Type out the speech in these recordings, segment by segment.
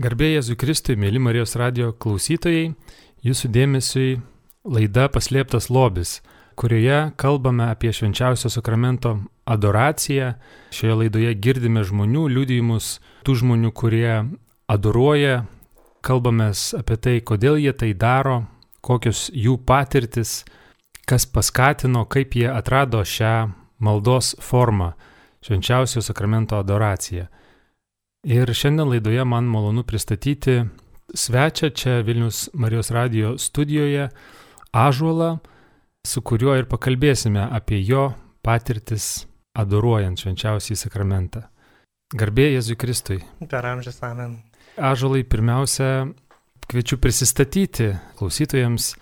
Garbėjai Jėzui Kristui, mėly Marijos radio klausytojai, jūsų dėmesiui laida Paslėptas lobis, kurioje kalbame apie švenčiausio sakramento adoraciją. Šioje laidoje girdime žmonių liudijimus, tų žmonių, kurie adoruoja, kalbame apie tai, kodėl jie tai daro, kokios jų patirtis, kas paskatino, kaip jie atrado šią maldos formą - švenčiausio sakramento adoraciją. Ir šiandien laidoje man malonu pristatyti svečią čia Vilnius Marijos radio studijoje, Ažuolą, su kuriuo ir pakalbėsime apie jo patirtis adoruojant švenčiausiai sakramentą. Garbė Jėzui Kristui. Per amžius amen. Ažuolai, pirmiausia, kviečiu prisistatyti klausytojams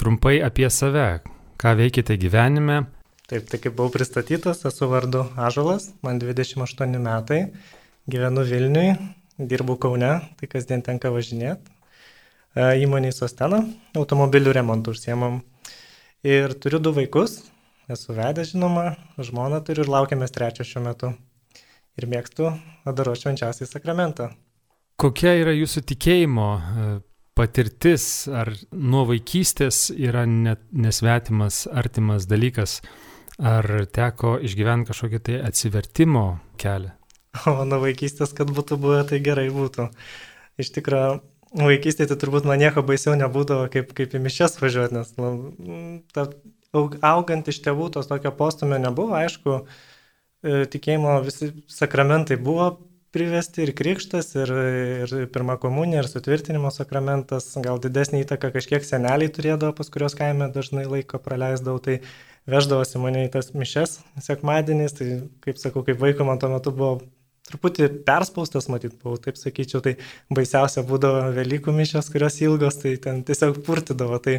trumpai apie save, ką veikite gyvenime. Taip, tai kaip buvau pristatytas, esu vardu Ažuolas, man 28 metai gyvenu Vilniui, dirbu Kaune, tai kasdien tenka važinėti. Įmonė Sostena, automobilių remontų užsiemam. Ir turiu du vaikus, esu vedęs žinoma, žmoną turiu ir laukiamės trečio šiuo metu. Ir mėgstu adaro švenčiausiai sakramentą. Kokia yra jūsų tikėjimo e, patirtis, ar nuo vaikystės yra net nesvetimas, artimas dalykas, ar teko išgyventi kažkokį tai atsivertimo kelią? O nuo vaikystės, kad būtų buvę, tai gerai būtų. Iš tikrųjų, vaikystėje tai turbūt man nieko baisiau nebūdavo, kaip, kaip į mišes važiuoti, nes nu, ta, augant iš tėvų tos tokio postumio nebuvo, aišku, e, tikėjimo visi sakramentai buvo privesti ir krikštas, ir, ir pirma komunija, ir sutvirtinimo sakramentas, gal didesnį įtaką kažkiek seneliai turėdavo, pas kurios kaime dažnai laiko praleisdavau, tai veždavosi mane į tas mišes sekmadieniais, tai kaip sakau, kaip vaiko man tuo metu buvo truputį perspaustas, matyt, buvau, taip sakyčiau, tai baisiausia būdavo Velykų mišės, kurios ilgos, tai ten tiesiog purtidavo. Tai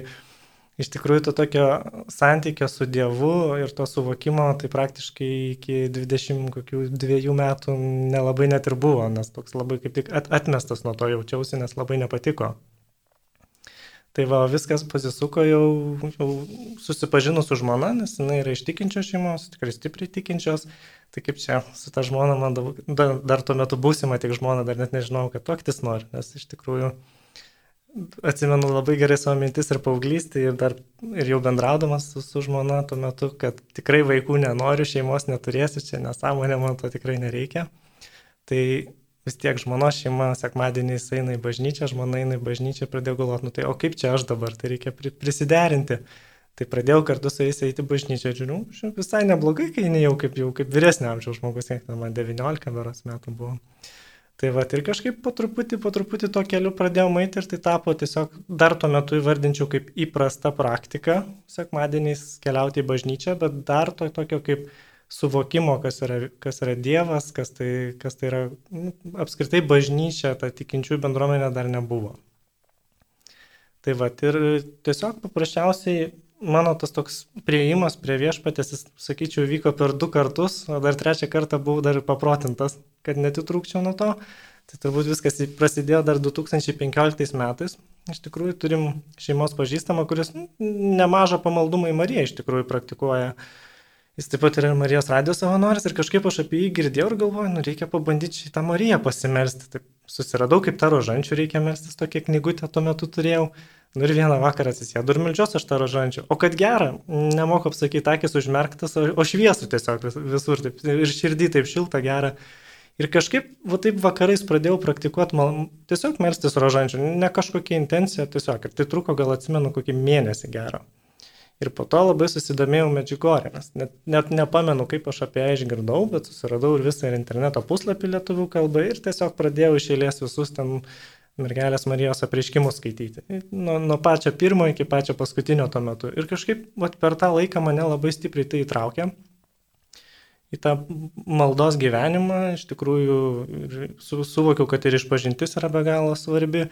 iš tikrųjų to tokio santykio su Dievu ir to suvokimo, tai praktiškai iki 22 metų nelabai net ir buvo, nes toks labai kaip tik atmestas nuo to jaučiausi, nes labai nepatiko. Tai va, viskas pasisuko jau, jau susipažinus su žmona, nes jinai yra iš tikinčios šeimos, tikrai stipriai tikinčios. Tai kaip čia su ta žmona, man dar, dar tuo metu būsima tik žmona, dar net nežinau, kad toktis nori, nes iš tikrųjų atsimenu labai gerai savo mintis ir paauglystį ir, dar, ir jau bendraudamas su, su žmona tuo metu, kad tikrai vaikų nenoriu, šeimos neturėsiu, čia nesąmonė, man to tikrai nereikia. Tai vis tiek žmonos šeima sekmadieniais eina į bažnyčią, žmona eina į bažnyčią, pradėjau galvoti, nu tai o kaip čia aš dabar, tai reikia prisiderinti. Tai pradėjau kartu su jais eiti bažnyčią, žiūriu, visai neblogai, kai ne jau kaip, jau kaip vyresnio amžiaus žmogus, kiek man 19 beros metų buvo. Tai va, ir kažkaip po truputį, po truputį to keliu pradėjau eiti ir tai tapo tiesiog dar tuo metu įvardinčiau kaip įprasta praktika, sekmadieniais keliauti į bažnyčią, bet dar to tokio kaip suvokimo, kas yra, kas yra Dievas, kas tai, kas tai yra nu, apskritai bažnyčia, ta tikinčių bendruomenė dar nebuvo. Tai va, ir tiesiog paprasčiausiai mano tas toks prieimas prie viešpatės, jis, sakyčiau, vyko per du kartus, o dar trečią kartą buvau dar paprotintas, kad netitrūkčiau nuo to. Tai turbūt viskas prasidėjo dar 2015 metais. Iš tikrųjų turim šeimos pažįstamą, kuris nemažą pamaldumą į Mariją iš tikrųjų praktikuoja. Jis taip pat yra Marijos radijos savanoris ir kažkaip aš apie jį girdėjau ir galvoju, nu reikia pabandyti šitą Mariją pasimelsti. Taip susiradau, kaip tą rožančių reikia melstis, tokią knygutę tuo metu turėjau. Nu ir vieną vakarą atsisėdu ir melžiuosi aš tą rožančių. O kad gera, nemoku apsakyti, akis užmerktas, o, šviesų tiesiog visur, taip, ir širdį taip šilta, gera. Ir kažkaip, va taip vakarais pradėjau praktikuoti, mal, tiesiog melstis rožančių, ne kažkokia intencija, tiesiog. Ir tai truko, gal atsimenu, kokį mėnesį gerą. Ir po to labai susidomėjau Medžiugorė, nes net, net nepamenu, kaip aš apie ją išgirdau, bet susiradau ir visą interneto puslapį lietuvių kalbą ir tiesiog pradėjau iš eilės visus ten mergelės Marijos apreiškimus skaityti. Nuo, nuo pačio pirmo iki pačio paskutinio tuo metu. Ir kažkaip vat, per tą laiką mane labai stipriai tai įtraukė į tą maldos gyvenimą. Iš tikrųjų su, suvokiau, kad ir išpažintis yra be galo svarbi.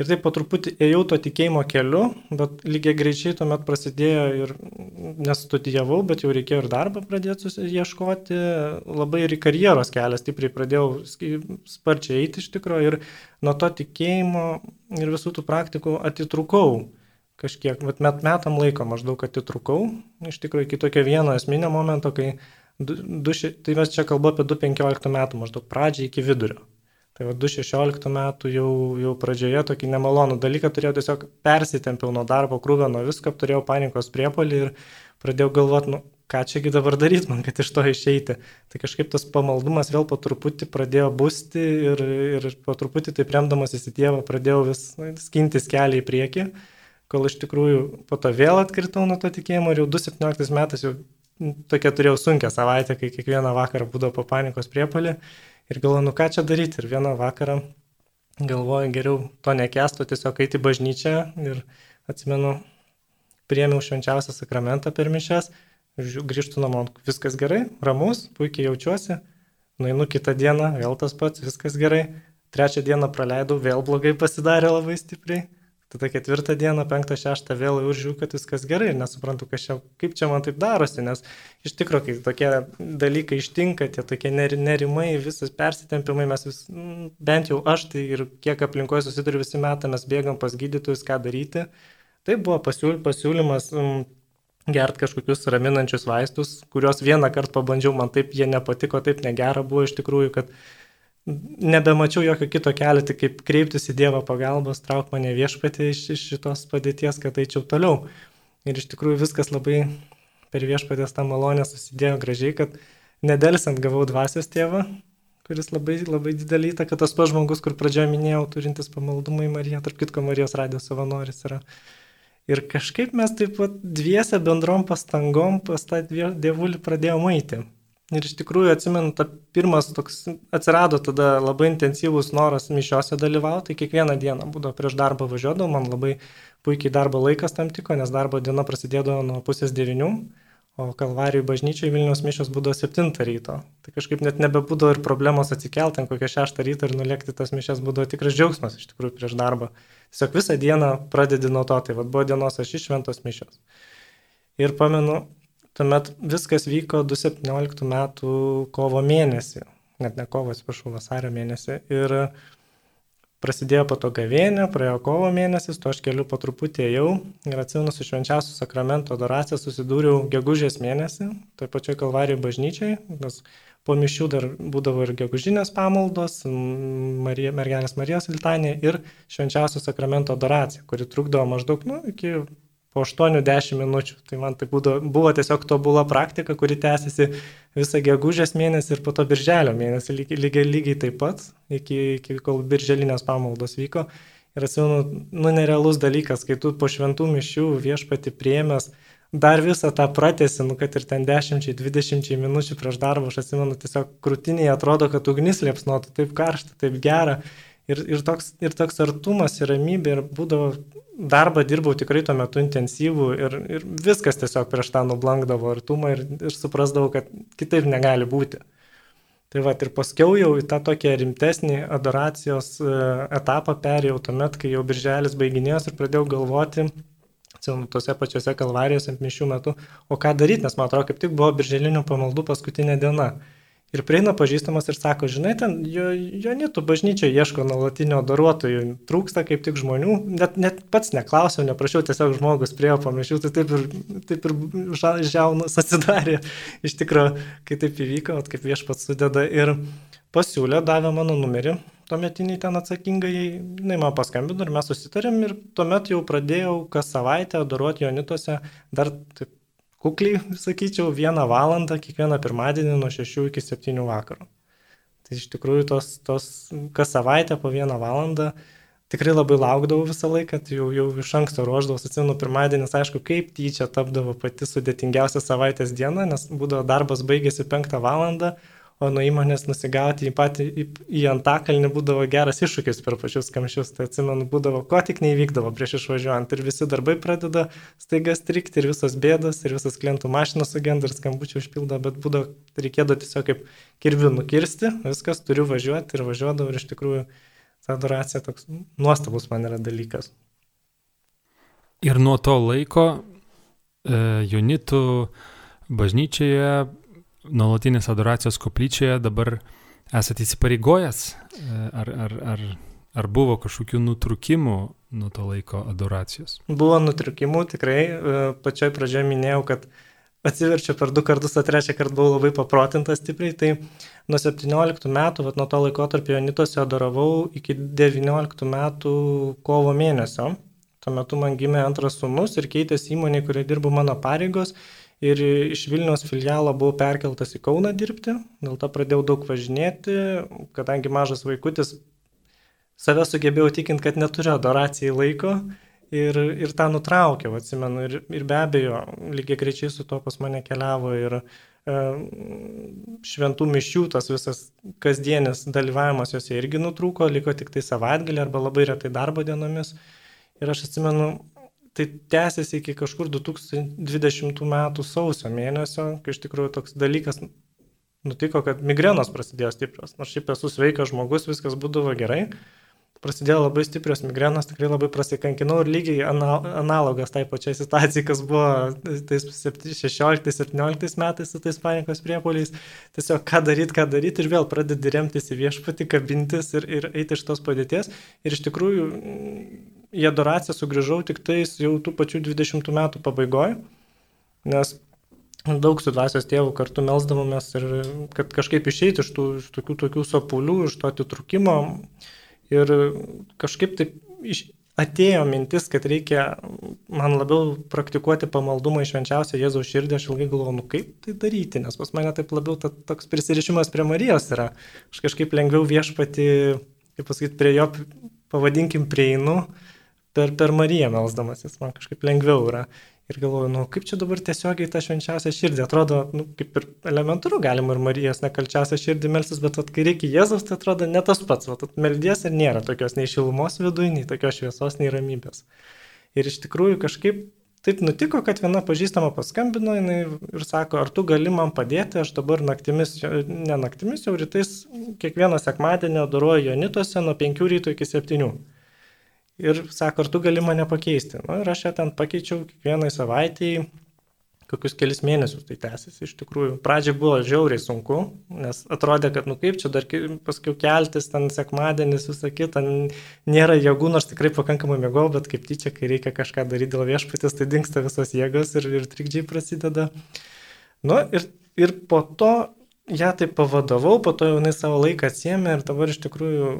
Ir taip po truputį ėjau to tikėjimo keliu, bet lygiai greičiai tuomet prasidėjo ir nestudijavau, bet jau reikėjo ir darbą pradėti ieškoti, labai ir karjeros kelią stipriai pradėjau sparčiai eiti iš tikrųjų ir nuo to tikėjimo ir visų tų praktikų atitrukau kažkiek, bet met metam laiko maždaug atitrukau, iš tikrųjų iki tokio vieno esminio momento, kai, du, du, tai mes čia kalbu apie 2-15 metų maždaug pradžią iki vidurio Tai va 2016 metų jau, jau pradžioje tokį nemalonų dalyką turėjau tiesiog persitempiau nuo darbo krūvio, nuo visko, turėjau panikos priepolį ir pradėjau galvoti, nu, ką čiagi dabar daryti man, kad iš to išeiti. Tai kažkaip tas pamaldumas vėl po truputį pradėjo būsti ir, ir po truputį taip remdamas į Dievą pradėjau vis nu, skintis kelią į priekį, kol iš tikrųjų po to vėl atkritau nuo to tikėjimo ir jau 2017 metais jau tokia turėjau sunkę savaitę, kai kiekvieną vakarą būdavo po panikos priepolį Ir galvoju, nu ką čia daryti. Ir vieną vakarą galvoju, geriau to nekesto, tiesiog eiti į bažnyčią. Ir atsimenu, priemiau švenčiausią sakramentą per mišęs, grįžtu namo, viskas gerai, ramus, puikiai jaučiuosi. Nueinu kitą dieną, vėl tas pats, viskas gerai. Trečią dieną praleidau, vėl blogai pasidarė labai stipriai. Tada ketvirtą dieną, penktą, šeštą vėl jau žiūriu, kad viskas gerai ir nesuprantu, čia, kaip čia man taip darosi, nes iš tikrųjų, kai tokie dalykai ištinka, tie tokie nerimai, visas persitempimai, mes vis, bent jau aš tai ir kiek aplinkoje susiduriu visi metai, mes bėgam pas gydytojus, ką daryti. Tai buvo pasiūly, pasiūlymas gert kažkokius raminančius vaistus, kuriuos vieną kartą pabandžiau, man taip jie nepatiko, taip negera buvo iš tikrųjų, kad nebemačiau jokio kito kelio, tik kaip kreiptis į Dievo pagalbos, trauk mane viešpatį iš, iš šitos padėties, kad eičiau toliau. Ir iš tikrųjų viskas labai per viešpatės tą malonę susidėjo gražiai, kad nedelsant gavau dvasios tėvą, kuris labai, labai didelį įtaką, tas pats žmogus, kur pradžioje minėjau, turintis pamaldumą į Mariją, tarp kitko Marijos radijos savanoris yra. Ir kažkaip mes taip pat dviese bendrom pastangom pas tą dievulį pradėjome eiti. Ir iš tikrųjų atsimenu, ta pirmas toks atsirado tada labai intensyvus noras mišiose dalyvauti, tai kiekvieną dieną būdavo prieš darbą važiuodavau, man labai puikiai darbo laikas tam tiko, nes darbo diena prasidėdavo nuo pusės devinių, o Kalvarijų bažnyčiai Vilnius mišios būdavo 7 ryto. Tai kažkaip net nebebūdavo ir problemos atsikelti ant kokią 6 ryto ir nulėkti tas mišias būdavo tikras džiaugsmas iš tikrųjų prieš darbą. Tiesiog visą dieną pradedi nuo to, tai vad buvo dienos aš išventos mišios. Ir pamenu, Tuomet viskas vyko 2017 metų kovo mėnesį, net ne kovo, atsiprašau, vasario mėnesį. Ir prasidėjo po to gavėnė, praėjo kovo mėnesis, to aš keliu po truputį ėjau ir atsimenu su švenčiausiu sakramento adoracija susidūriau gegužės mėnesį, toj pačioj Kalvarijų bažnyčiai, nes po mišių dar būdavo ir gegužinės pamaldos, Marija, mergelės Marijos litanė ir švenčiausio sakramento adoracija, kuri trukdavo maždaug nu, iki po 8-10 minučių. Tai man tai būdavo, buvo tiesiog tobula praktika, kuri tęsiasi visą gegužės mėnesį ir po to birželio mėnesį lygiai, lygiai, lygiai taip pat, iki, iki kol birželinės pamaldos vyko. Ir atsimenu, nu nerealus dalykas, kai tu po šventų mišių viešpati priemęs dar visą tą pratesi, nu kad ir ten 10-20 minučių prieš darbą, aš atsimenu, tiesiog krūtinėje atrodo, kad ugnis liepsnotų, taip karšta, taip gera. Ir, ir, toks, ir toks artumas ir ramybė ir būdavo darbą dirbau tikrai tuo metu intensyvų ir, ir viskas tiesiog prieš tą nublankdavo artumą ir, ir suprasdavau, kad kitaip negali būti. Tai va ir paskiau jau į tą tokią rimtesnį adoracijos e, etapą perėjau tuomet, kai jau birželis baiginėjos ir pradėjau galvoti, atsimenu, tose pačiose kalvarijose mišių metu, o ką daryti, nes man atrodo, kaip tik buvo birželinių pamaldų paskutinė diena. Ir prieina pažįstamas ir sako, žinai, ten jo, jo netų bažnyčia ieško nuolatinio daruotojų, trūksta kaip tik žmonių, net, net pats neklausiau, neprašiau, tiesiog žmogus priejo pamišių, tai taip ir, taip ir žiaunas atsidarė. Iš tikrųjų, kai taip įvyko, kaip viešpats sudeda ir pasiūlė, davė mano numerį, tuometiniai ten atsakingai, jinai man paskambino ir mes susitarėm ir tuomet jau pradėjau kas savaitę daruoti Jonitose, dar taip kukliai, sakyčiau, vieną valandą kiekvieną pirmadienį nuo 6 iki 7 vakaro. Tai iš tikrųjų tos, tos kas savaitę po vieną valandą tikrai labai laukdavau visą laiką, tai jau, jau iš anksto ruoždavau, atsimenu, pirmadienis, aišku, kaip tyčia tapdavo pati sudėtingiausia savaitės diena, nes būdavo darbas baigėsi 5 valandą, o nuo įmonės nusigauti į patį, į, į antakalnį būdavo geras iššūkis per pačius kamščius. Tai atsimenu, būdavo, ko tik neįvykdavo prieš išvažiuojant. Ir visi darbai pradeda staiga strikti, ir visos bėdos, ir visas klientų mašinos sugenda, ir skambučių užpildo, bet būdavo, reikėdavo tiesiog kaip kirvių nukirsti, viskas, turiu važiuoti ir važiuodavau, ir iš tikrųjų ta adoracija toks nuostabus man yra dalykas. Ir nuo to laiko e, Jonitų bažnyčioje nuolatinės adoracijos koplyčioje dabar esate įsipareigojęs? E, ar, ar, ar, ar buvo kažkokių nutrukimų nuo to laiko adoracijos? Buvo nutrukimų, tikrai. E, pačioj pradžioje minėjau, kad atsiverčiu per du kartus, o trečią kartą buvau labai paprotintas stipriai, tai nuo 17 metų, vat, nuo to laiko tarp Jonitose adoravau iki 19 metų kovo mėnesio. Tuo metu man gimė antras sunus ir keitėsi įmonė, kurioje dirbu mano pareigos. Ir iš Vilnius filialo buvau perkeltas į Kauną dirbti, dėl to pradėjau daug važinėti, kadangi mažas vaikutis, save sugebėjau tikinti, kad neturiu adoracijai laiko ir, ir tą nutraukiau, atsimenu. Ir, ir be abejo, lygiai greičiai su to pas mane keliavo ir e, šventų mišių, tas visas kasdienis dalyvavimas jose irgi nutrūko, liko tik tai savaitgalį arba labai retai darbo dienomis. Ir aš atsimenu, tai tęsiasi iki kažkur 2020 metų sausio mėnesio, kai iš tikrųjų toks dalykas nutiko, kad migrenos prasidėjo stiprios. Nors šiaip esu sveikas žmogus, viskas būdavo gerai prasidėjo labai stiprios migrenos, tikrai labai prasikankinau ir lygiai analogas tai pačiai situacijai, kas buvo tais 16-17 metais su tais panikos priepoliais. Tiesiog ką daryti, ką daryti ir vėl pradedi remtis į viešpatį, kabintis ir, ir eiti iš tos padėties. Ir iš tikrųjų į adoraciją sugrįžau tik tais jau tų pačių 20 metų pabaigoje, nes daug su dvasios tėvu kartu melzdavomės ir kad kažkaip išeiti iš tų iš tokių tokių sopulių, iš to atitrukimo. Ir kažkaip taip iš, atėjo mintis, kad reikia man labiau praktikuoti pamaldumą iš švenčiausią Jėzaus širdį, aš ilgai galvoju, nu kaip tai daryti, nes pas mane taip labiau ta, toks prisirišimas prie Marijos yra. Aš kažkaip lengviau viešpati, kaip pasakyti, prie jo, pavadinkim, prieinu per, per Mariją melzdamasis, man kažkaip lengviau yra. Ir galvoju, nu kaip čia dabar tiesiogiai tą švenčiausią širdį. Atrodo, nu, kaip ir elementaru, galima ir Marijos nekalčiausią širdį melstis, bet at, kai reikia Jėzaus, tai atrodo ne tas pats. Vat, meldies ir nėra tokios nei šilumos viduje, nei tokios šviesos, nei ramybės. Ir iš tikrųjų kažkaip taip nutiko, kad viena pažįstama paskambino ir sako, ar tu gali man padėti, aš dabar naktimis, ne naktimis, jau rytais kiekvieną sekmadienį adoruoju Jonituose nuo 5 ryto iki 7 ir sako, ar tu gali mane pakeisti. Nu, ir aš ją ten pakeičiau kiekvienai savaitėjai, kokius kelis mėnesius tai tęsiasi. Iš tikrųjų, pradžiai buvo žiauriai sunku, nes atrodė, kad, nu kaip čia dar paskui keltis, ten sekmadienis, visą kitą, nėra jėgų, nors tikrai pakankamai mėgau, bet kaip tyčia, kai reikia kažką daryti dėl viešpatės, tai dinksta visos jėgos ir, ir trikdžiai prasideda. Nu ir, ir po to ją taip pavadavau, po to jinai savo laiką atsiemė ir dabar iš tikrųjų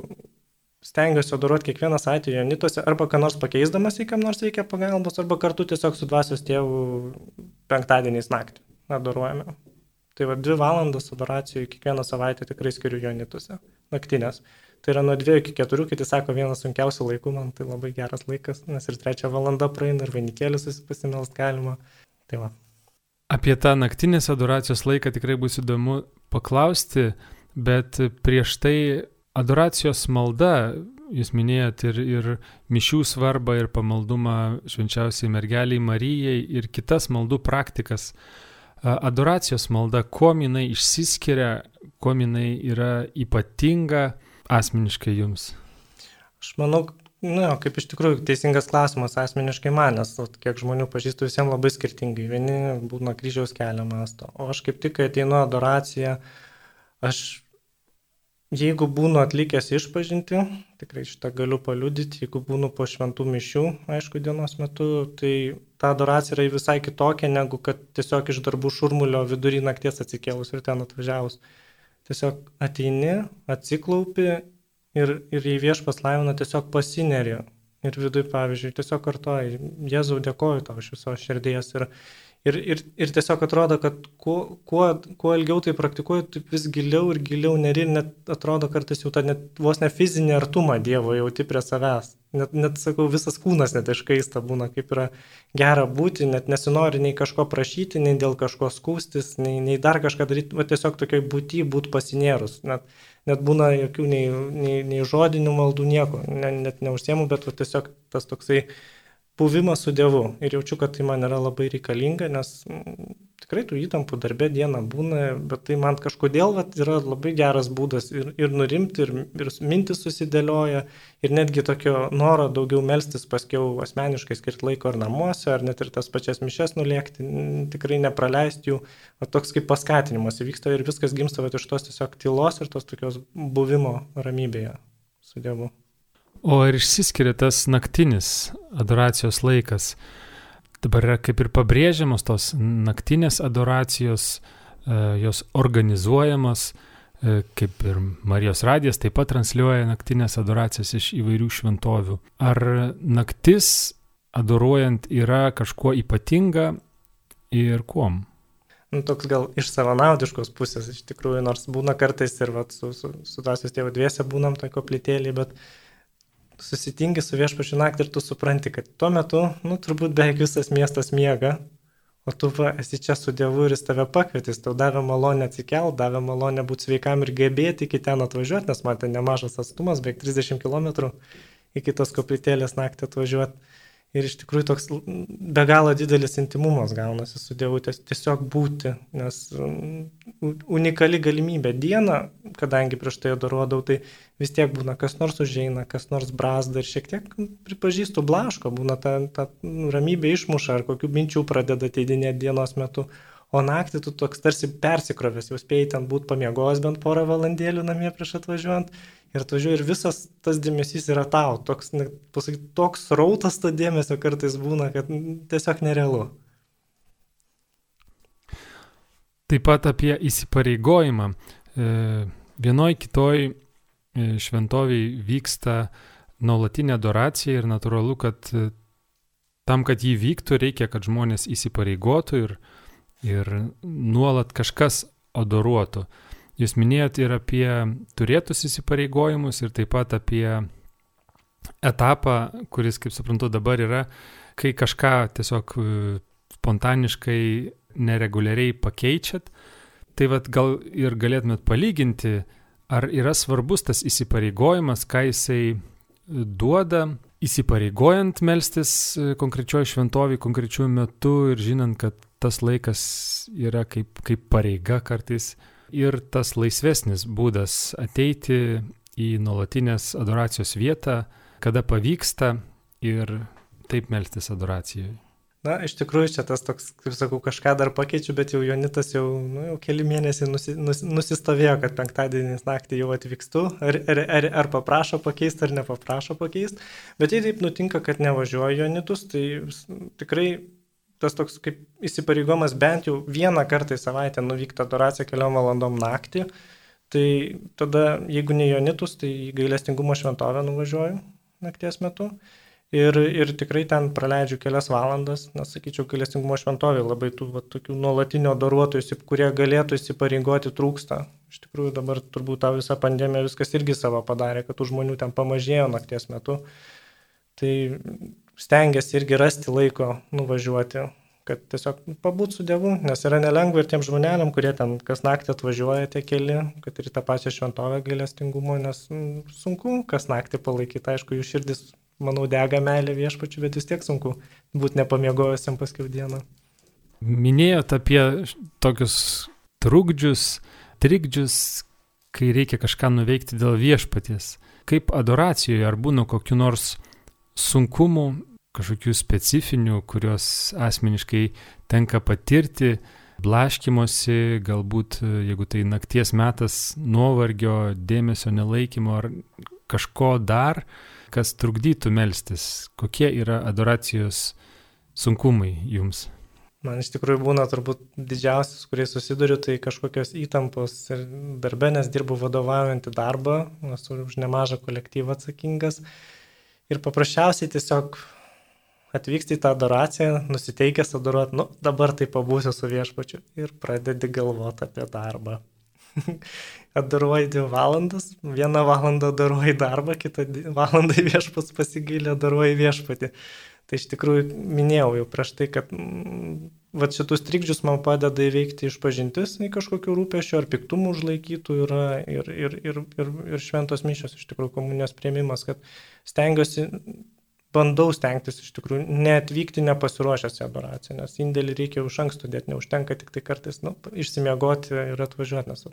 stengiuosi adoruoti kiekvieną savaitę Jonituose arba ką nors pakeisdamas, jei kam nors reikia pagalbos, arba kartu tiesiog su dvasios tėvu penktadieniais naktį adoruojame. Tai va, dvi valandas adoracijų kiekvieną savaitę tikrai skiriu Jonituose, naktinės. Tai yra nuo dviejų iki keturių, kiti sako, vienas sunkiausių laikų, man tai labai geras laikas, nes ir trečią valandą praeina, ir vainikėlius pasimelst galima. Tai va. Apie tą naktinės adoracijos laiką tikrai bus įdomu paklausti, bet prieš tai Adoracijos malda, jūs minėjot ir, ir mišių svarbą, ir pamaldumą švenčiausiai mergeliai Marijai, ir kitas maldų praktikas. Adoracijos malda, kuo jinai išsiskiria, kuo jinai yra ypatinga asmeniškai jums? Aš manau, nu, kaip iš tikrųjų teisingas klausimas asmeniškai man, nes kiek žmonių pažįstu visiems labai skirtingai. Vieni būna kryžiaus kelią masto, o aš kaip tik, ateinu adoraciją, aš Jeigu būnu atlikęs išpažinti, tikrai šitą galiu paliudyti, jeigu būnu po šventų mišių, aišku, dienos metu, tai ta adoracija yra visai kitokia, negu kad tiesiog iš darbų šurmulio vidury nakties atsikėlus ir ten atvažiavus. Tiesiog ateini, atsiklaupi ir, ir į viešpas laimina tiesiog pasineri. Ir viduje, pavyzdžiui, tiesiog kartoji, Jėzau, dėkoju tau iš viso širdies. Ir, Ir, ir, ir tiesiog atrodo, kad kuo, kuo, kuo ilgiau tai praktikuoju, taip vis giliau ir giliau neri net atrodo kartais jau tą net vos ne fizinį artumą Dievo jauti prie savęs. Net, net sakau, visas kūnas net iškaista būna, kaip yra gera būti, net nesinori nei kažko prašyti, nei dėl kažko skūstis, nei, nei dar kažką daryti, va tiesiog tokiai būti, būti pasinėrus. Net, net būna jokių nei, nei, nei žodinių maldų, nieko, ne, net neužsiemu, bet va tiesiog tas toksai buvimas su Dievu. Ir jaučiu, kad tai man yra labai reikalinga, nes mm, tikrai tų įtampų darbė dieną būna, bet tai man kažkodėl vat, yra labai geras būdas ir, ir nurimti, ir, ir mintis susidėlioja, ir netgi tokio noro daugiau melstis paskiau asmeniškai skirti laiko ar namuose, ar net ir tas pačias mišes nulėkti, tikrai nepraleisti jų, o toks kaip paskatinimas įvyksta ir viskas gimsta vat, iš tos tiesiog tylos ir tos tokios buvimo ramybėje su Dievu. O ar išsiskiria tas naktinis adoracijos laikas? dabar yra kaip ir pabrėžiamos tos naktinės adoracijos, e, jos organizuojamos, e, kaip ir Marijos radijas taip pat transliuoja naktinės adoracijas iš įvairių šventovių. Ar naktis adoruojant yra kažkuo ypatinga ir kuom? nu, toks gal iš savanaudiškos pusės, iš tikrųjų, nors būna kartais ir vat, su, su, su tasios tėvo dviese būnam toj koplytėlį, bet susitingi su viešpačiu naktį ir tu supranti, kad tuo metu, nu, turbūt beveik visas miestas miega, o tu va, esi čia su Dievu ir jis tave pakvietis, tau davė malonę atsikelt, davė malonę būti sveikam ir gebėti iki ten atvažiuoti, nes man ten nemažas atstumas, beveik 30 km iki tos koplytėlės naktį atvažiuoti. Ir iš tikrųjų toks be galo didelis intimumas gaunasi su Dievu, tiesiog būti, nes unikali galimybė. Dieną, kadangi prieš tai adoruodavau, tai vis tiek būna, kas nors užeina, kas nors brazda ir šiek tiek pripažįstu blaško, būna ta, ta ramybė išmuša ar kokių minčių pradeda ateidinėti dienos metu. O naktį tu toks tarsi persikrovęs, jau spėjai ten būti pamiegojęs bent porą valandėlių namie prieš atvažiuojant Ir žiūri, ir visas tas dėmesys yra tau. Toks, pasakyt, toks rautas to dėmesio kartais būna, kad tiesiog nerealu. Taip pat apie įsipareigojimą. E, vienoj kitoj e, šventoviai vyksta nuolatinė adoracija ir natūralu, kad e, tam, kad jį vyktų, reikia, kad žmonės įsipareigotų ir, ir nuolat kažkas adoruotų. Jūs minėjot ir apie turėtus įsipareigojimus ir taip pat apie etapą, kuris, kaip suprantu, dabar yra, kai kažką tiesiog e, spontaniškai, nereguliariai pakeičiat. Tai vad gal ir galėtumėt palyginti, ar yra svarbus tas įsipareigojimas, ką jisai duoda, įsipareigojant melstis e, konkrečioje šventovėje, konkrečiu metu ir žinant, kad tas laikas yra kaip, kaip pareiga kartais ir tas laisvesnis būdas ateiti į nuolatinės adoracijos vietą, kada pavyksta ir taip melstis adoracijoje. Na, iš tikrųjų, čia tas toks, kaip sakau, kažką dar pakeičiu, bet jau Jonitas jau, nu, jau keli mėnesiai nusi, nus, nusistovėjo, kad penktadienį naktį jau atvykstu, ar, ar, ar, ar paprašo pakeisti, ar nepaprašo pakeisti. Bet jei taip nutinka, kad nevažiuoju Jonitus, tai tikrai tas toks kaip įsipareigomas bent jau vieną kartą į savaitę nuvykti adoraciją keliom valandom naktį, tai tada, jeigu ne Jonitus, tai gailestingumo šventovę nuvažiuoju nakties metu. Ir, ir tikrai ten praleidžiu kelias valandas, nes sakyčiau, gailestingumo šventovė labai tų va, tokių nuolatinio daruotojų, kurie galėtų įsipareigoti, trūksta. Iš tikrųjų dabar turbūt tą visą pandemiją viskas irgi savo padarė, kad tų žmonių ten pamažėjo nakties metu. Tai stengiasi irgi rasti laiko nuvažiuoti, kad tiesiog pabūt su Dievu, nes yra nelengva ir tiem žmonėm, kurie ten kas naktį atvažiuoja tie keli, kad ir tą pačią šventovę gailestingumo, nes mm, sunku kas naktį palaikyti, aišku, jų širdis, manau, dega meilė viešpačiu, bet vis tiek sunku būti nepamiegojusiam paskui dieną. Minėjot apie tokius trukdžius, trikdžius, kai reikia kažką nuveikti dėl viešpaties. Kaip adoracijoje, ar būna kokiu nors sunkumų kažkokių specifinių, kuriuos asmeniškai tenka patirti, blaškimosi, galbūt jeigu tai nakties metas nuovargio, dėmesio nelaikymo ar kažko dar, kas trukdytų melstis. Kokie yra adoracijos sunkumai jums? Man iš tikrųjų būna turbūt didžiausias, kuriais susiduriu, tai kažkokios įtampos ir darbė, nes dirbu vadovaujantį darbą, esu už nemažą kolektyvą atsakingas. Ir paprasčiausiai tiesiog atvyksti į tą adoraciją, nusiteikęs adoruoti, nu, dabar tai pabūsiu su viešpačiu ir pradedi galvoti apie darbą. Adoruoji dvi valandas, vieną valandą adoruoji darbą, kitą valandą viešpats pasigylė, adoruoji viešpatį. Tai iš tikrųjų minėjau jau prieš tai, kad mm, va šitus trikdžius man padeda įveikti išpažintis į kažkokių rūpešių ar piktumų užlaikytų yra ir, ir, ir, ir, ir šventos mišios, iš tikrųjų komunijos prieimimas, kad stengiuosi bandau stengtis iš tikrųjų neatvykti nepasiruošęs į adoraciją, nes indėlį reikia už anksto dėti, neužtenka tik tai kartais nu, išsimiegoti ir atvažiuoti, nes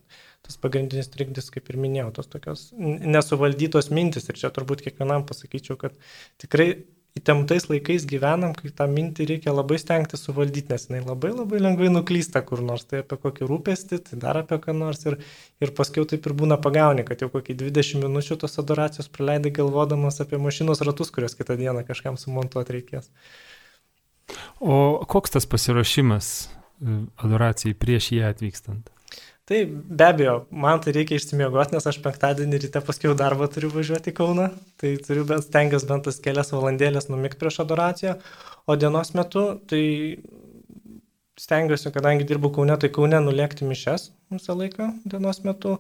tas pagrindinis trikdis, kaip ir minėjau, tos tokios nesuvaldytos mintis ir čia turbūt kiekvienam pasakyčiau, kad tikrai įtemptais laikais gyvenam, kai tą mintį reikia labai stengti suvaldyti, nes jinai labai labai lengvai nuklysta kur nors, tai apie kokį rūpestį, tai dar apie ką nors ir, ir paskui taip ir būna pagauni, kad jau kokį 20 minučių tos adoracijos praleidai galvodamas apie mašinos ratus, kuriuos kitą dieną kažkam sumontuoti reikės. O koks tas pasiruošimas e, adoracijai prieš jį atvykstant? Tai be abejo, man tai reikia išsimiegoti, nes aš penktadienį ryte paskui darbą turiu važiuoti į Kauną, tai turiu bent stengiuosi bent tas kelias valandėlės numikti prieš adoraciją, o dienos metu tai stengiuosi, kadangi dirbu Kaune, tai Kaune nulėkti mišes visą laiką dienos metu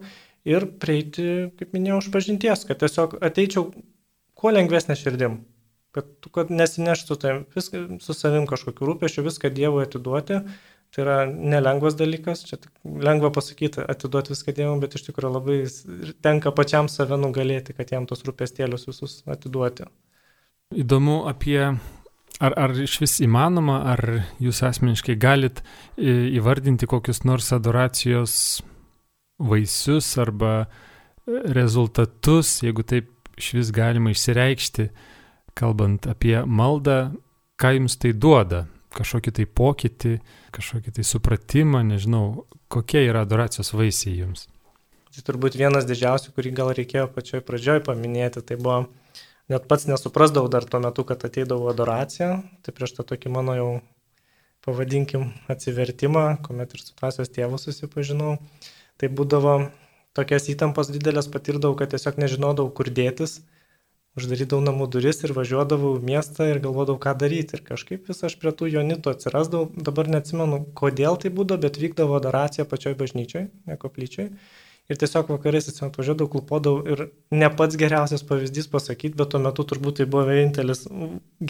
ir prieiti, kaip minėjau, už pažinties, kad tiesiog ateičiau kuo lengvesnė širdim, kad, kad nesineštų tai viską, su savim kažkokiu rūpešiu, viską Dievui atiduoti Tai yra nelengvas dalykas, čia lengva pasakyti, atiduoti viską Dievui, bet iš tikrųjų labai tenka pačiam save nugalėti, kad jam tos rūpestėlius visus atiduoti. Įdomu apie, ar, ar iš vis įmanoma, ar jūs asmeniškai galit įvardinti kokius nors adoracijos vaisius arba rezultatus, jeigu taip iš vis galima išsireikšti, kalbant apie maldą, ką jums tai duoda, kažkokį tai pokytį, kažkokį tai supratimą, nežinau, kokie yra adoracijos vaisiai jums. Tai turbūt vienas didžiausių, kurį gal reikėjo pačioj pradžioj paminėti, tai buvo, net pats nesuprasdavau dar tuo metu, kad ateidavo adoracija, tai prieš tą tokį mano jau, pavadinkim, atsivertimą, kuomet ir su dvasios tėvu susipažinau, tai būdavo tokias įtampas didelės patirdavau, kad tiesiog nežinodavau, kur dėtis uždarydavau namų duris ir važiuodavau į miestą ir galvodavau, ką daryti. Ir kažkaip vis aš prie tų jonitų atsirasdavau, dabar neatsimenu, kodėl tai būdavo, bet vykdavo adoracija pačioj bažnyčioj, ne koplyčioj. Ir tiesiog vakarais atvažiuodavau, klupodavau ir ne pats geriausias pavyzdys pasakyti, bet tuo metu turbūt tai buvo vienintelis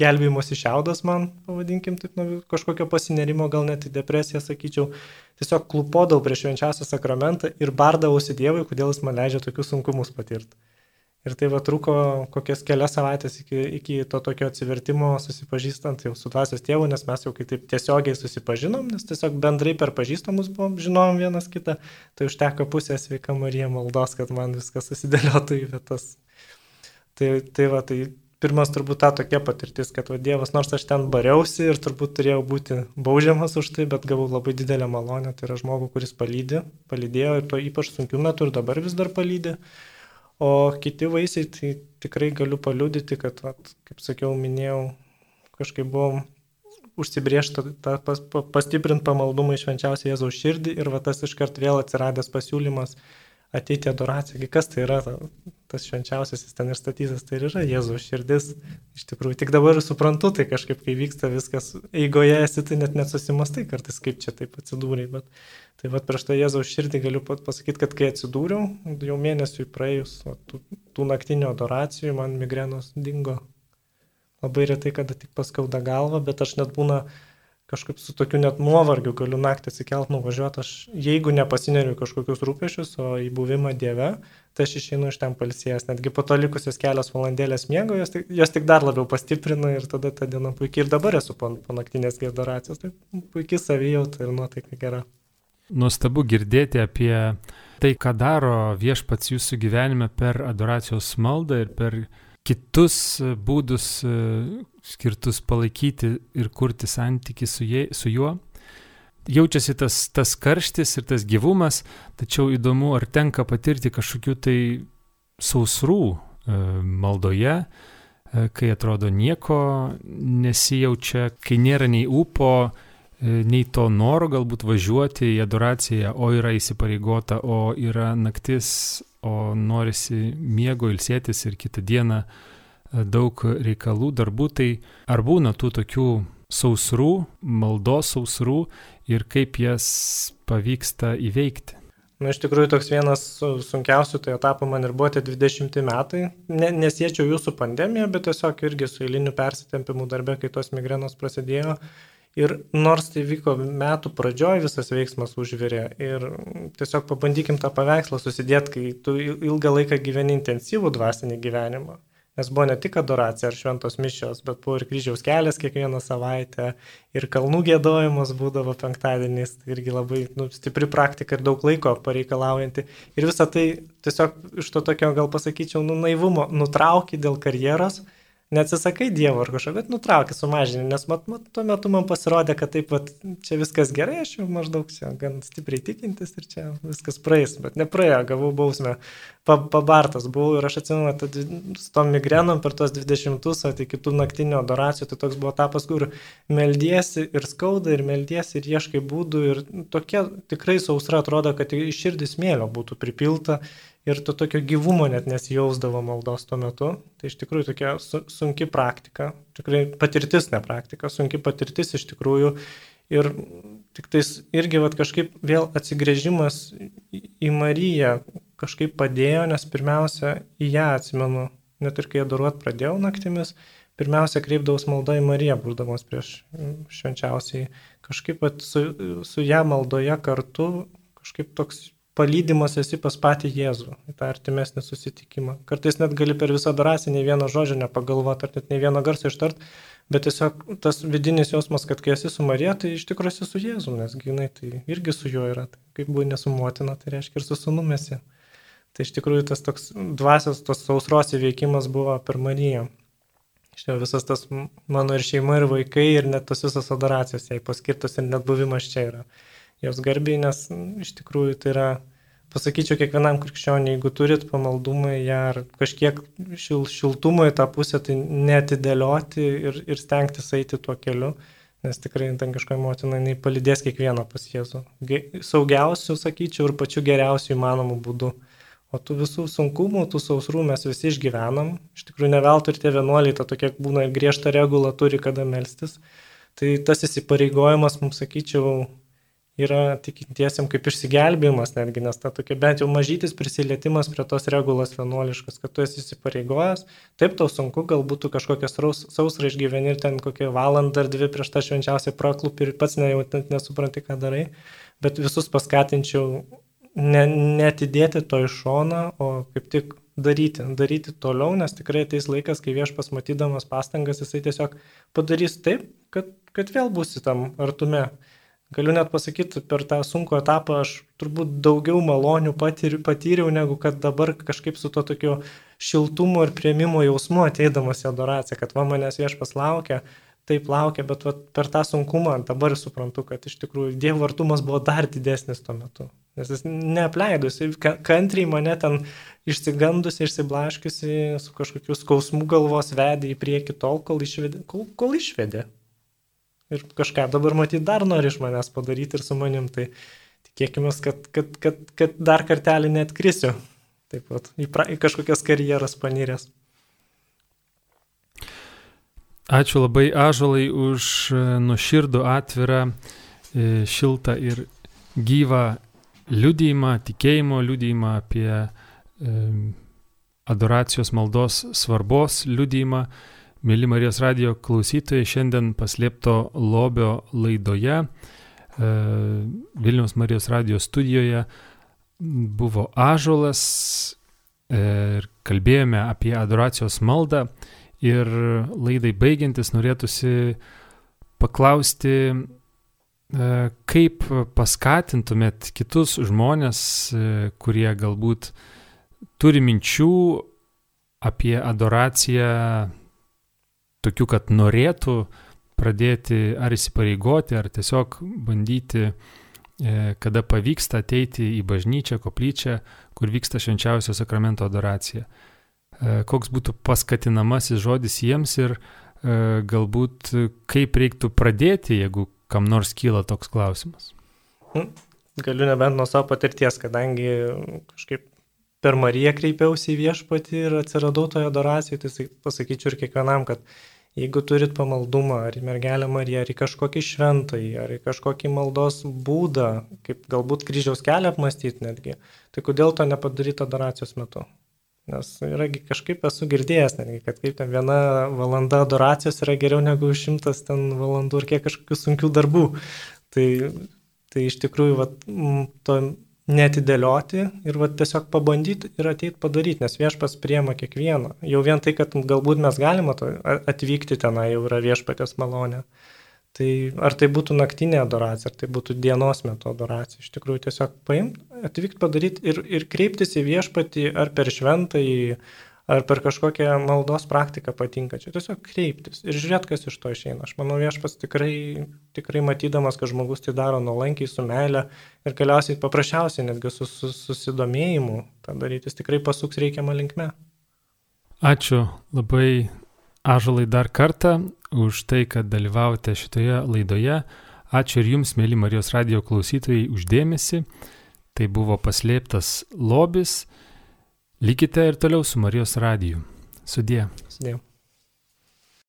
gelbėjimosi šiaudas man, pavadinkim taip, nuo kažkokio pasinerimo, gal net į depresiją sakyčiau. Tiesiog klupodavau prieš švenčiausią sakramentą ir bardavausi Dievui, kodėl jis man leidžia tokius sunkumus patirti. Ir tai va truko kokias kelias savaitės iki, iki to tokio atsivertimo susipažįstant jau su dvasios tėvu, nes mes jau kaip taip tiesiogiai susipažinom, nes tiesiog bendrai per pažįstamus buvom, žinom vienas kitą, tai užteko pusės sveika Marija maldos, kad man viskas susidėliotų į vietas. Tai, tai va, tai pirmas turbūt ta tokia patirtis, kad va, Dievas, nors aš ten bariausi ir turbūt turėjau būti baudžiamas už tai, bet gavau labai didelę malonę, tai yra žmogų, kuris palydė, palydėjo ir to ypač sunkiu metu ir dabar vis dar palydė. O kiti vaisiai, tai tikrai galiu paliudyti, kad, vat, kaip sakiau, minėjau, kažkaip buvom užsibriežta pas, pastiprinti pamaldumą į švenčiausią Jėzaus širdį ir va tas iškart vėl atsiradęs pasiūlymas ateiti adoraciją. Kas tai yra ta, tas švenčiausiasis ten ir statytas, tai yra Jėzaus širdis. Iš tikrųjų, tik dabar suprantu, tai kažkaip, kai vyksta viskas eigoje, esi tai net nesusimastai kartais, kaip čia taip atsidūrė. Bet tai vad prieš tą Jėzaus širdį galiu pasakyti, kad kai atsidūriau, jau mėnesiui praėjus o, tų, tų naktinių adoracijų, man migrenos dingo. Labai retai, kada tik paskauda galva, bet aš net būna kažkaip su tokiu net nuovargiu galiu naktį atsikelt, nuvažiuoti, aš jeigu nepasineriu kažkokius rūpešius, o į buvimą Dieve, tai aš išeinu iš ten palsėjęs, netgi po to likusios kelios valandėlės miego, jos tik, jos tik dar labiau pastiprina ir tada ta diena puikiai ir dabar esu po, po naktinės gedoracijos, tai puikiai savijauta ir nuotaika gera. Nuostabu girdėti apie tai, ką daro viešpats jūsų gyvenime per adoracijos maldą ir per kitus būdus skirtus palaikyti ir kurti santyki su, jie, su juo. Jaučiasi tas, tas karštis ir tas gyvumas, tačiau įdomu, ar tenka patirti kažkokių tai sausrų e, maldoje, e, kai atrodo nieko nesijaučia, kai nėra nei upo, e, nei to noro galbūt važiuoti į adoraciją, o yra įsipareigota, o yra naktis, o norisi miego ilsėtis ir kitą dieną daug reikalų, darbų, tai ar būna tų tokių sausrų, maldos sausrų ir kaip jas pavyksta įveikti? Na, iš tikrųjų, toks vienas sunkiausių tai etapų man ir buvo tie 20 metai. Ne, nesiečiau jų su pandemija, bet tiesiog irgi su eiliniu persitempimu darbė, kai tos migrenos prasidėjo. Ir nors tai vyko metų pradžioj, visas veiksmas užvirė. Ir tiesiog pabandykim tą paveikslą susidėti, kai tu ilgą laiką gyveni intensyvų dvasinį gyvenimą. Nes buvo ne tik adoracija ar šventos mišios, bet buvo ir kryžiaus kelias kiekvieną savaitę, ir kalnų gėdojimas būdavo penktadieniais, tai irgi labai nu, stipri praktika ir daug laiko pareikalaujanti. Ir visą tai tiesiog iš to tokio, gal pasakyčiau, nu, naivumo nutraukė dėl karjeros, neatsisakai Dievo ar kažko, bet nutrauki sumažinį, nes mat, mat, tuo metu man pasirodė, kad taip pat čia viskas gerai, aš jau maždaug čia gan stipriai tikintis ir čia viskas praeis, bet nepraėjo, gavau bausmę, pa, pabartas buvau ir aš atsimenu, kad su tom migrenom per tos 20-us, tai kitų naktinio adoracijų, tai toks buvo etapas, kur meldiesi ir skauda, ir meldiesi, ir ieškai būdų, ir tokia tikrai sausra atrodo, kad iš širdis mėlio būtų pripilta ir to tokio gyvumo net nesijausdavo maldos tuo metu. Tai iš tikrųjų tokia su, sunki praktika, tikrai patirtis, ne praktika, sunki patirtis iš tikrųjų. Ir tik tais irgi vat, kažkaip vėl atsigrėžimas į Mariją kažkaip padėjo, nes pirmiausia į ją atsimenu, net ir kai adoruot pradėjau naktimis, pirmiausia kreipdavus maldą į Mariją, būdamas prieš švenčiausiai. Kažkaip su, su ją maldoje kartu, kažkaip toks palydimas esi pas patį Jėzų, į tą artimesnį susitikimą. Kartais net gali per visą drąsį nei vieno žodžio nepagalvoti, ar net nei vieno garso ištart, bet tiesiog tas vidinis jausmas, kad kai esi su Marija, tai iš tikrųjų esi su Jėzu, nes jinai tai irgi su juo yra. Tai kaip buvo nesu motina, tai reiškia ir su sunumėsi. Tai iš tikrųjų tas toks dvasios, tos sausros įveikimas buvo per Mariją. Štai visas tas mano ir šeima, ir vaikai, ir net tos visos adoracijos jai paskirtos, ir net buvimas čia yra jos garbiai, nes iš tikrųjų tai yra, pasakyčiau, kiekvienam krikščioniui, jeigu turit pamaldumą ją ar kažkiek šil, šiltumo į tą pusę, tai netidėlioti ir, ir stengtis eiti tuo keliu, nes tikrai ten kažkokia motina, jinai palidės kiekvieną pas Jėzų. Saugiausių, sakyčiau, ir pačiu geriausiu įmanomu būdu. O tų visų sunkumų, tų sausrų mes visi išgyvenam. Iš tikrųjų, ne veltui ir tie vienuoliai, ta tokia būna griežta regula turi kada melstis. Tai tas įsipareigojimas, mums sakyčiau, yra tikintiesiam kaip išsigelbėjimas netgi, nes ta tokia bent jau mažytis prisilietimas prie tos regulos vienuoliškas, kad tu esi įsipareigojęs, taip tau sunku, galbūt tu kažkokią sausrą išgyveni ir ten kokią valandą ar dvi prieš tą švenčiausią praklūpį ir pats ne, jau nesupranti, ką darai, bet visus paskatinčiau ne, netidėti to iš šoną, o kaip tik daryti, daryti toliau, nes tikrai ateis laikas, kai viešpas matydamas pastangas, jisai tiesiog padarys taip, kad, kad vėl būsi tam artume. Galiu net pasakyti, per tą sunkų etapą aš turbūt daugiau malonių patyriau, patyriau, negu kad dabar kažkaip su to tokiu šiltumu ir prieimimo jausmu ateidamas į adoraciją, kad va manęs viešpas laukia, taip laukia, bet va, per tą sunkumą dabar suprantu, kad iš tikrųjų Dievo artumas buvo dar didesnis tuo metu. Nes jis neapleidus, kantriai mane ten išsigandusi, išsiblaškiusi, su kažkokiu skausmu galvos vedė į priekį tol, kol išvedė. Kol, kol išvedė ir kažką dabar matyti dar nori iš manęs padaryti ir su manim, tai tikėkime, kad, kad, kad, kad dar kartelį net krisiu, taip pat į, pra, į kažkokias karjeras paniręs. Ačiū labai Ažalai už e, nuširdų atvirą, e, šiltą ir gyvą liudijimą, tikėjimo liudijimą apie e, adoracijos maldos svarbos liudijimą. Mėly Marijos radio klausytojai, šiandien paslėpto lobio laidoje e, Vilniaus Marijos radio studijoje buvo Ažolas e, ir kalbėjome apie adoracijos maldą ir laidai baigiantis norėtųsi paklausti, e, kaip paskatintumėt kitus žmonės, kurie galbūt turi minčių apie adoraciją tokių, kad norėtų pradėti ar įsipareigoti, ar tiesiog bandyti, e, kada pavyksta ateiti į bažnyčią, koplyčią, kur vyksta švenčiausio sakramento adoracija. E, koks būtų paskatinamasis žodis jiems ir e, galbūt kaip reiktų pradėti, jeigu kam nors kyla toks klausimas. Galiu nebent nuo savo patirties, kadangi kažkaip per Mariją kreipiausi į viešpatį ir atsiradau toje adoracijoje, tai pasakyčiau ir kiekvienam, kad Jeigu turit pamaldumą ar į mergelę Mariją, ar į kažkokį šventąjį, ar į kažkokį maldos būdą, kaip galbūt kryžiaus kelią apmastyti netgi, tai kodėl to nepadaryti adoracijos metu? Nes yra kažkaip esu girdėjęs netgi, kad kaip ten viena valanda adoracijos yra geriau negu šimtas ten valandų ir kiek kažkokių sunkių darbų. Tai, tai iš tikrųjų, va, to netidėlioti ir va, tiesiog pabandyti ir ateiti padaryti, nes viešpas priema kiekvieną. Jau vien tai, kad galbūt mes galime atvykti tenai, jau yra viešpatės malonė. Tai ar tai būtų naktinė adoracija, ar tai būtų dienos metu adoracija. Iš tikrųjų tiesiog paimti, atvykti padaryti ir, ir kreiptis į viešpatį ar per šventąjį, ar per kažkokią maldos praktiką patinka. Čia tiesiog kreiptis ir žiūrėti, kas iš to išeina. Aš manau, viešpas tikrai, tikrai matydamas, kad žmogus tai daro nuolankiai, su meile ir galiausiai paprasčiausiai netgi su, su susidomėjimu tą daryti, jis tikrai pasuks reikiamą linkmę. Ačiū labai Ažalai dar kartą už tai, kad dalyvavote šitoje laidoje. Ačiū ir jums, mėly Marijos radio klausytojai, uždėmesi. Tai buvo paslėptas lobis. Likite ir toliau su Marijos radiju. Sudie. Sudie.